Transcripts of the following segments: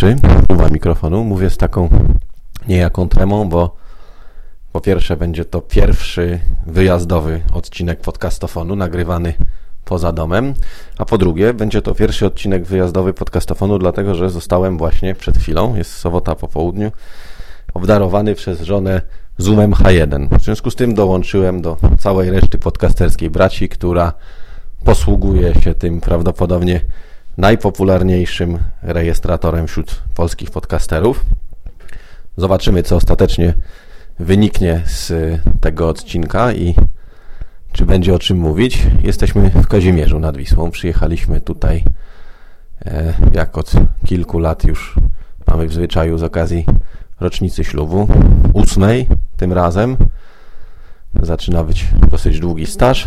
pierwszy, uwa mikrofonu, mówię z taką niejaką tremą, bo po pierwsze będzie to pierwszy wyjazdowy odcinek podcastofonu nagrywany poza domem, a po drugie będzie to pierwszy odcinek wyjazdowy podcastofonu, dlatego że zostałem właśnie przed chwilą, jest sobota po południu, obdarowany przez żonę Zoomem H1. W związku z tym dołączyłem do całej reszty podcasterskiej braci, która posługuje się tym prawdopodobnie najpopularniejszym rejestratorem wśród polskich podcasterów. Zobaczymy, co ostatecznie wyniknie z tego odcinka i czy będzie o czym mówić. Jesteśmy w Kazimierzu nad Wisłą. Przyjechaliśmy tutaj, e, jak od kilku lat już mamy w zwyczaju z okazji rocznicy ślubu, ósmej tym razem. Zaczyna być dosyć długi staż.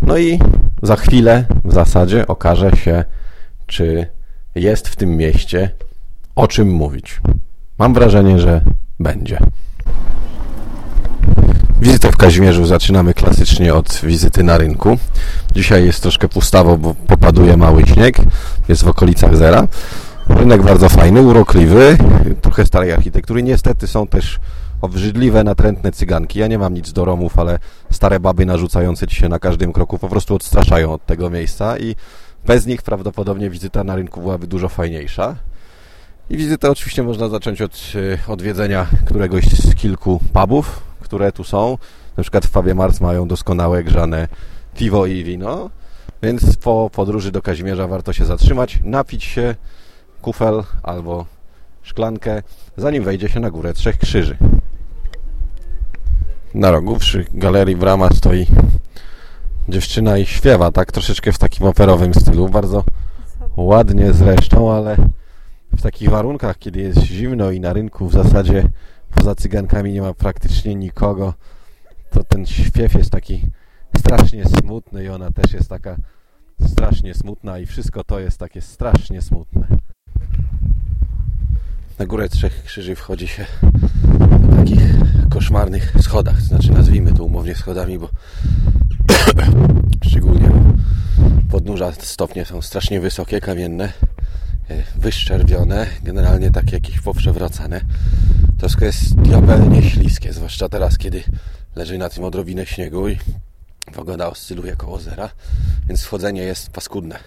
No i za chwilę w zasadzie okaże się, czy jest w tym mieście o czym mówić. Mam wrażenie, że będzie. Wizytę w Kazimierzu zaczynamy klasycznie od wizyty na rynku. Dzisiaj jest troszkę pustawo, bo popaduje mały śnieg, jest w okolicach zera. Rynek bardzo fajny, urokliwy, trochę starej architektury. Niestety są też obrzydliwe, natrętne cyganki. Ja nie mam nic do Romów, ale stare baby narzucające ci się na każdym kroku po prostu odstraszają od tego miejsca i bez nich prawdopodobnie wizyta na rynku byłaby dużo fajniejsza. I wizytę oczywiście można zacząć od e, odwiedzenia któregoś z kilku pubów, które tu są. Na przykład w pubie Mars mają doskonałe grzane piwo i wino, więc po podróży do Kazimierza warto się zatrzymać, napić się kufel albo szklankę, zanim wejdzie się na górę Trzech Krzyży. Na rogu przy galerii Brama stoi dziewczyna i śpiewa, tak troszeczkę w takim operowym stylu, bardzo ładnie zresztą, ale w takich warunkach, kiedy jest zimno i na rynku w zasadzie poza cygankami nie ma praktycznie nikogo, to ten śpiew jest taki strasznie smutny i ona też jest taka strasznie smutna i wszystko to jest takie strasznie smutne. Na górę Trzech Krzyży wchodzi się po takich koszmarnych schodach, znaczy nazwijmy to umownie schodami, bo szczególnie podnóża stopnie są strasznie wysokie, kamienne, e, wyszczerbione, generalnie takie jakieś poprzewracane. Wszystko jest diabelnie śliskie, zwłaszcza teraz, kiedy leży na tym odrobinę śniegu i pogoda oscyluje koło zera, więc wchodzenie jest paskudne.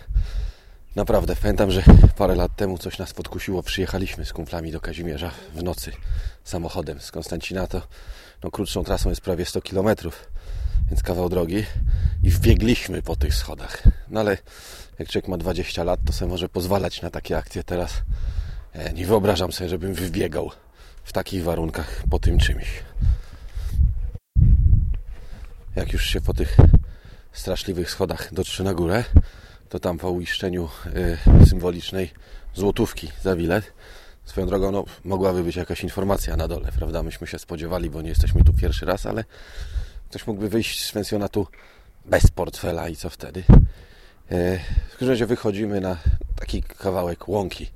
Naprawdę, pamiętam, że parę lat temu coś nas podkusiło. Przyjechaliśmy z kumplami do Kazimierza w nocy samochodem z Konstancina. To no, krótszą trasą jest prawie 100 km, więc kawał drogi. I wbiegliśmy po tych schodach. No ale jak człowiek ma 20 lat, to sobie może pozwalać na takie akcje. Teraz e, nie wyobrażam sobie, żebym wybiegał w takich warunkach po tym czymś. Jak już się po tych straszliwych schodach dotrze na górę, to tam po uiszczeniu y, symbolicznej złotówki za bilet. Swoją drogą, no, mogłaby być jakaś informacja na dole, prawda? Myśmy się spodziewali, bo nie jesteśmy tu pierwszy raz, ale ktoś mógłby wyjść z pensjonatu bez portfela i co wtedy? Y, w każdym razie wychodzimy na taki kawałek łąki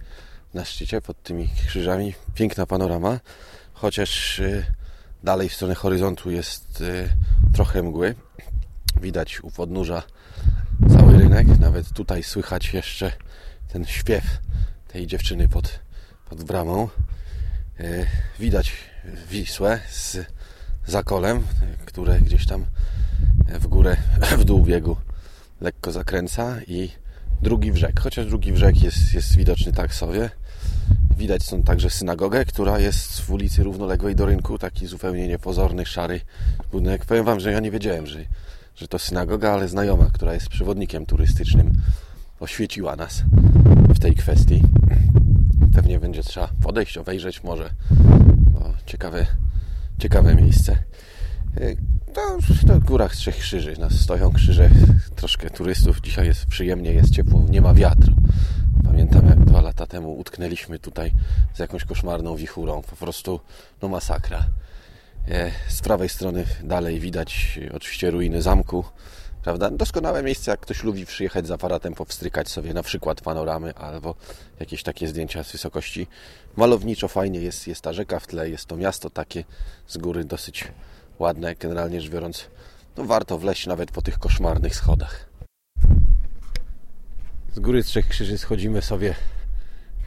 na szczycie pod tymi krzyżami. Piękna panorama, chociaż y, dalej w stronę horyzontu jest y, trochę mgły. Widać u podnóża cały rynek. Nawet tutaj słychać jeszcze ten śpiew tej dziewczyny pod, pod bramą. E, widać Wisłę z zakolem, które gdzieś tam w górę, w dół biegu lekko zakręca i drugi brzeg. Chociaż drugi brzeg jest, jest widoczny tak sobie. Widać są także synagogę, która jest w ulicy równoległej do rynku. Taki zupełnie niepozorny, szary budynek. Powiem Wam, że ja nie wiedziałem, że że to synagoga, ale znajoma, która jest przewodnikiem turystycznym, oświeciła nas w tej kwestii. Pewnie będzie trzeba podejść, obejrzeć może, bo ciekawe, ciekawe miejsce. To w górach Trzech Krzyży nas stoją krzyże, troszkę turystów. Dzisiaj jest przyjemnie, jest ciepło, nie ma wiatru. Pamiętam jak dwa lata temu utknęliśmy tutaj z jakąś koszmarną wichurą. Po prostu no masakra. E, z prawej strony dalej widać oczywiście ruiny zamku. Prawda? Doskonałe miejsce, jak ktoś lubi przyjechać z aparatem, powstrykać sobie na przykład panoramy albo jakieś takie zdjęcia z wysokości. Malowniczo fajnie jest, jest ta rzeka w tle, jest to miasto takie z góry dosyć ładne. Generalnie rzecz biorąc, no warto wleźć nawet po tych koszmarnych schodach. Z góry Trzech Krzyży schodzimy sobie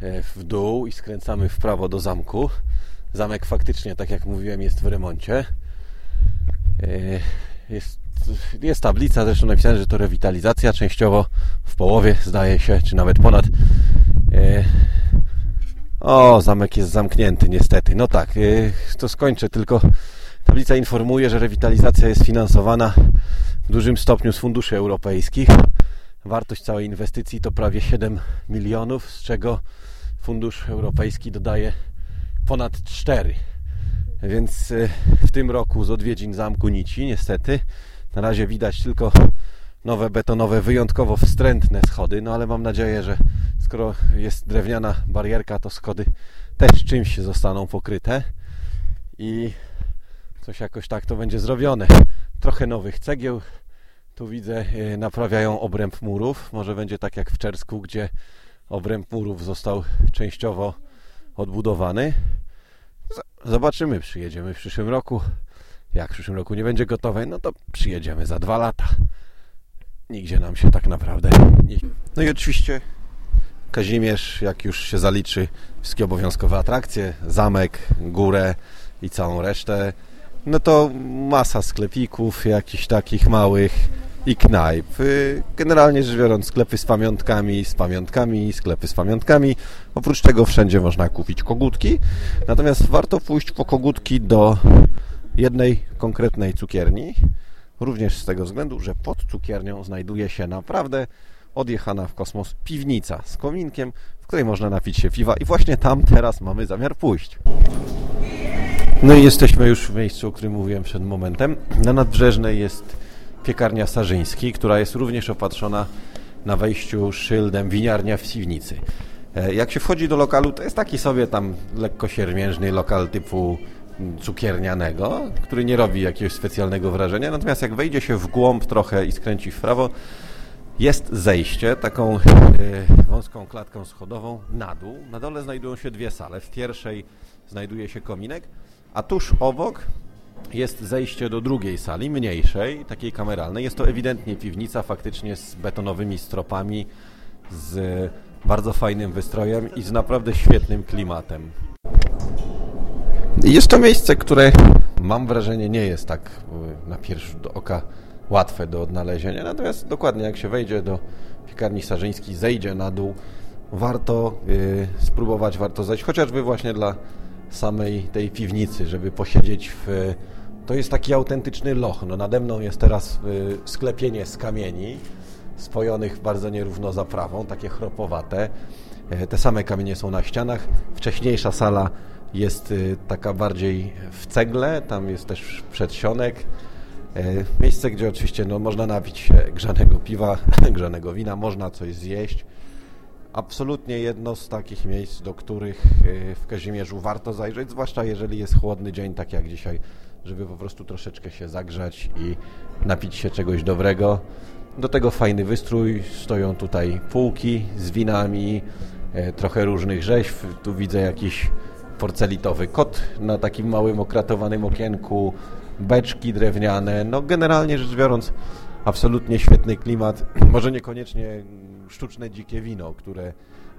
e, w dół i skręcamy w prawo do zamku. Zamek faktycznie, tak jak mówiłem, jest w remoncie. E, jest, jest tablica, zresztą napisane, że to rewitalizacja. Częściowo w połowie, zdaje się, czy nawet ponad. E, o, zamek jest zamknięty, niestety. No tak, to skończę, tylko tablica informuje, że rewitalizacja jest finansowana w dużym stopniu z funduszy europejskich. Wartość całej inwestycji to prawie 7 milionów, z czego Fundusz Europejski dodaje ponad 4. Więc y, w tym roku z odwiedzin zamku Nici niestety na razie widać tylko nowe betonowe, wyjątkowo wstrętne schody, no ale mam nadzieję, że skoro jest drewniana barierka, to schody też czymś zostaną pokryte i coś jakoś tak to będzie zrobione. Trochę nowych cegieł, tu widzę, y, naprawiają obręb murów. Może będzie tak jak w Czersku, gdzie obręb murów został częściowo odbudowany. Zobaczymy, przyjedziemy w przyszłym roku. Jak w przyszłym roku nie będzie gotowe, no to przyjedziemy za dwa lata. Nigdzie nam się tak naprawdę nie... No i oczywiście Kazimierz, jak już się zaliczy wszystkie obowiązkowe atrakcje, zamek, górę i całą resztę, no to masa sklepików, jakichś takich małych i knajp. Y, generalnie rzecz biorąc, sklepy z pamiątkami, z pamiątkami, sklepy z pamiątkami. Oprócz tego wszędzie można kupić kogutki. Natomiast warto pójść po kogutki do jednej konkretnej cukierni. Również z tego względu, że pod cukiernią znajduje się naprawdę odjechana w kosmos piwnica z kominkiem, w której można napić się piwa i właśnie tam teraz mamy zamiar pójść. No i jesteśmy już w miejscu, o którym mówiłem przed momentem. Na Nadbrzeżnej jest piekarnia Sarzyński, która jest również opatrzona na wejściu szyldem winiarnia w piwnicy. E, jak się wchodzi do lokalu, to jest taki sobie tam lekko siermiężny lokal typu cukiernianego, który nie robi jakiegoś specjalnego wrażenia. Natomiast jak wejdzie się w głąb trochę i skręci w prawo, jest zejście taką e, wąską klatką schodową na dół. Na dole znajdują się dwie sale. W pierwszej znajduje się kominek, a tuż obok jest zejście do drugiej sali, mniejszej, takiej kameralnej. Jest to ewidentnie piwnica, faktycznie z betonowymi stropami, z bardzo fajnym wystrojem i z naprawdę świetnym klimatem. Jest to miejsce, które mam wrażenie nie jest tak e, na pierwszy do oka łatwe do odnalezienia, natomiast dokładnie jak się wejdzie do piekarni Sarzyńskiej, zejdzie na dół, warto y, spróbować, warto zejść, chociażby właśnie dla samej tej piwnicy, żeby posiedzieć w... To jest taki autentyczny loch. No, nade mną jest teraz y, sklepienie z kamieni, spojonych bardzo nierówno zaprawą, takie chropowate. E, te same kamienie są na ścianach. Wcześniejsza sala jest y, taka bardziej w cegle, tam jest też przedsionek. E, miejsce, gdzie oczywiście no, można napić się grzanego piwa, grzanego wina, można coś zjeść absolutnie jedno z takich miejsc, do których e, w Kazimierzu warto zajrzeć, zwłaszcza jeżeli jest chłodny dzień, tak jak dzisiaj, żeby po prostu troszeczkę się zagrzać i napić się czegoś dobrego. Do tego fajny wystrój, stoją tutaj półki z winami, e, trochę różnych rzeźb. Tu widzę jakiś porcelitowy kot na takim małym okratowanym okienku, beczki drewniane. No generalnie rzecz biorąc, absolutnie świetny klimat. Może niekoniecznie sztuczne dzikie wino, które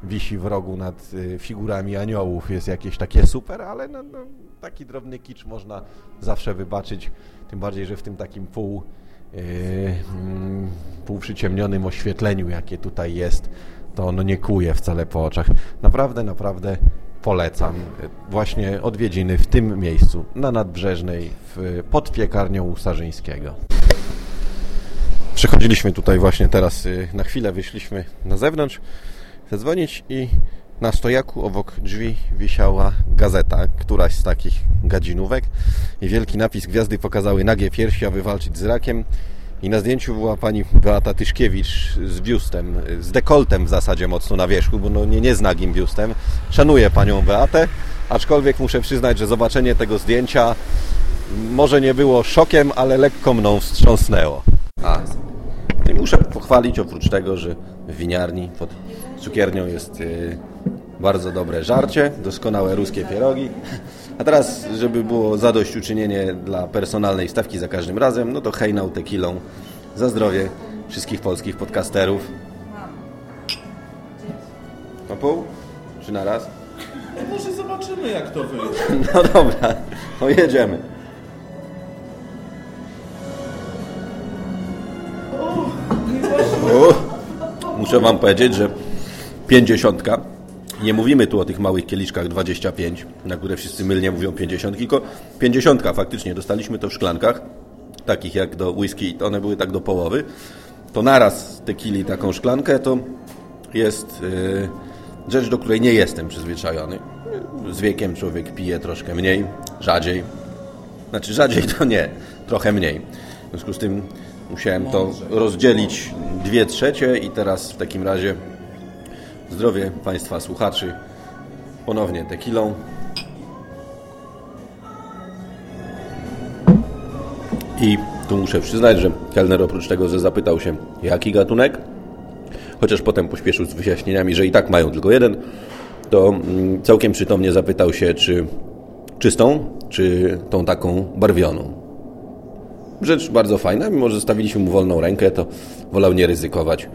wisi w rogu nad y, figurami aniołów jest jakieś takie super, ale no, no, taki drobny kicz można zawsze wybaczyć, tym bardziej, że w tym takim pół, yy, pół przyciemnionym oświetleniu, jakie tutaj jest, to ono nie kuje wcale po oczach. Naprawdę, naprawdę polecam właśnie odwiedziny w tym miejscu, na Nadbrzeżnej, w, pod piekarnią Sarzyńskiego. Przechodziliśmy tutaj właśnie teraz, y, na chwilę wyszliśmy na zewnątrz zadzwonić i na stojaku obok drzwi wisiała gazeta, któraś z takich gadzinówek i wielki napis Gwiazdy pokazały nagie piersi, aby walczyć z rakiem i na zdjęciu była pani Beata Tyszkiewicz z biustem, z dekoltem w zasadzie mocno na wierzchu, bo no nie, nie z nagim biustem. Szanuję panią Beatę, aczkolwiek muszę przyznać, że zobaczenie tego zdjęcia może nie było szokiem, ale lekko mną wstrząsnęło. A, muszę pochwalić oprócz tego, że w winiarni pod cukiernią jest yy, bardzo dobre żarcie, doskonałe ruskie pierogi. A teraz, żeby było zadośćuczynienie dla personalnej stawki za każdym razem, no to hejnał tequilą za zdrowie wszystkich polskich podcasterów. Na pół? czy na raz? No może zobaczymy jak to wyjdzie. No dobra, to jedziemy. O, muszę Wam powiedzieć, że pięćdziesiątka, nie mówimy tu o tych małych kieliszkach 25, na które wszyscy mylnie mówią 50, tylko pięćdziesiątka faktycznie, dostaliśmy to w szklankach, takich jak do whisky, one były tak do połowy, to naraz tequili taką szklankę, to jest yy, rzecz, do której nie jestem przyzwyczajony. Z wiekiem człowiek pije troszkę mniej, rzadziej. Znaczy rzadziej to nie, trochę mniej. W związku z tym musiałem to rozdzielić dwie trzecie i teraz w takim razie zdrowie Państwa słuchaczy ponownie tequilą. I tu muszę przyznać, że kelner oprócz tego, że zapytał się jaki gatunek, chociaż potem pośpieszył z wyjaśnieniami, że i tak mają tylko jeden, to mm, całkiem przytomnie zapytał się, czy czystą, czy tą taką barwioną. Rzecz bardzo fajna, mimo że zostawiliśmy mu wolną rękę, to wolał nie ryzykować.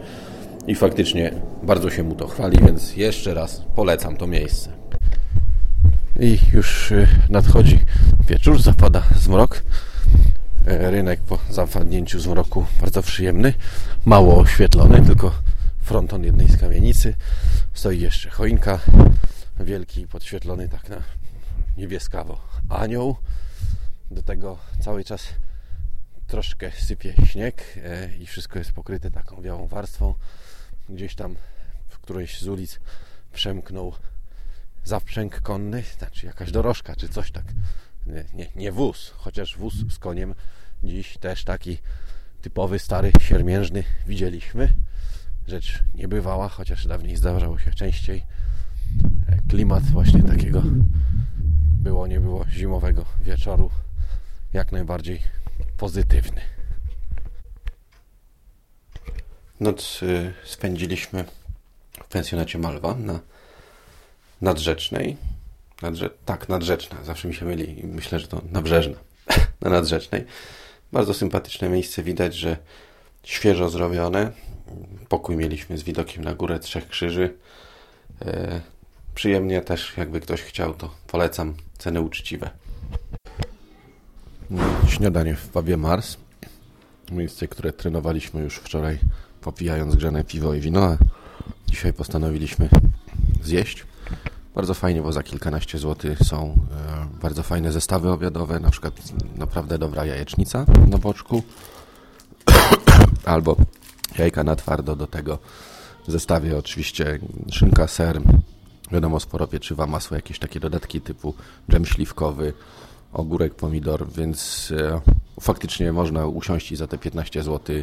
I faktycznie bardzo się mu to chwali, więc jeszcze raz polecam to miejsce. I już y, nadchodzi wieczór, zapada zmrok. E, rynek po zapadnięciu zmroku bardzo przyjemny, mało oświetlony, tylko fronton jednej z kamienicy. Stoi jeszcze choinka, wielki, podświetlony tak na niebieskawo anioł. Do tego cały czas troszkę sypie śnieg e, i wszystko jest pokryte taką białą warstwą. Gdzieś tam w którejś z ulic przemknął zaprzęg konny, znaczy jakaś dorożka czy coś tak. Nie, nie, nie wóz, chociaż wóz z koniem dziś też taki typowy, stary, siermiężny widzieliśmy rzecz niebywała, chociaż dawniej zdarzało się częściej. E, klimat właśnie takiego było, nie było zimowego wieczoru jak najbardziej pozytywny. Noc y, spędziliśmy w pensjonacie Malwa na Nadrzecznej. Nadrze tak, Nadrzeczna. Zawsze mi się myli. Myślę, że to Nabrzeżna. na Nadrzecznej. Bardzo sympatyczne miejsce. Widać, że świeżo zrobione. Pokój mieliśmy z widokiem na górę Trzech Krzyży. E, przyjemnie też, jakby ktoś chciał, to polecam. Ceny uczciwe. Śniadanie w pubie Mars. Miejsce, które trenowaliśmy już wczoraj, popijając grzane piwo i wino, dzisiaj postanowiliśmy zjeść. Bardzo fajnie, bo za kilkanaście złotych są e, bardzo fajne zestawy obiadowe, na przykład naprawdę dobra jajecznica na boczku, albo jajka na twardo do tego w zestawie oczywiście szynka, ser, wiadomo sporo pieczywa, masło, jakieś takie dodatki typu dżem śliwkowy, ogórek, pomidor, więc e, faktycznie można usiąść i za te 15 zł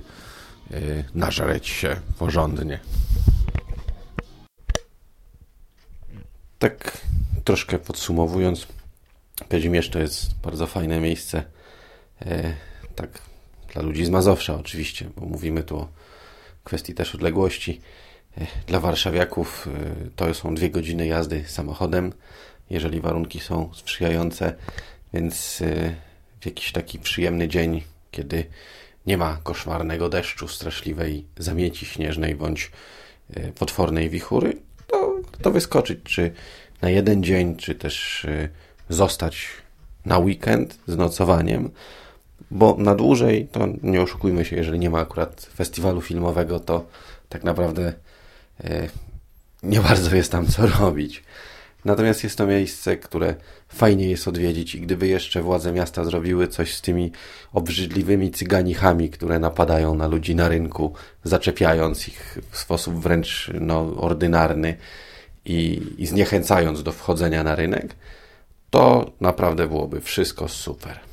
e, nażreć się porządnie. Tak troszkę podsumowując, Kazimierz to jest bardzo fajne miejsce, e, tak dla ludzi z Mazowsza oczywiście, bo mówimy tu o kwestii też odległości. E, dla warszawiaków e, to są dwie godziny jazdy samochodem, jeżeli warunki są sprzyjające, więc w jakiś taki przyjemny dzień, kiedy nie ma koszmarnego deszczu, straszliwej zamieci śnieżnej bądź potwornej wichury, to, to wyskoczyć, czy na jeden dzień, czy też zostać na weekend z nocowaniem, bo na dłużej, to nie oszukujmy się, jeżeli nie ma akurat festiwalu filmowego, to tak naprawdę e, nie bardzo jest tam co robić. Natomiast jest to miejsce, które fajnie jest odwiedzić i gdyby jeszcze władze miasta zrobiły coś z tymi obrzydliwymi cyganichami, które napadają na ludzi na rynku, zaczepiając ich w sposób wręcz no, ordynarny i, i zniechęcając do wchodzenia na rynek, to naprawdę byłoby wszystko super.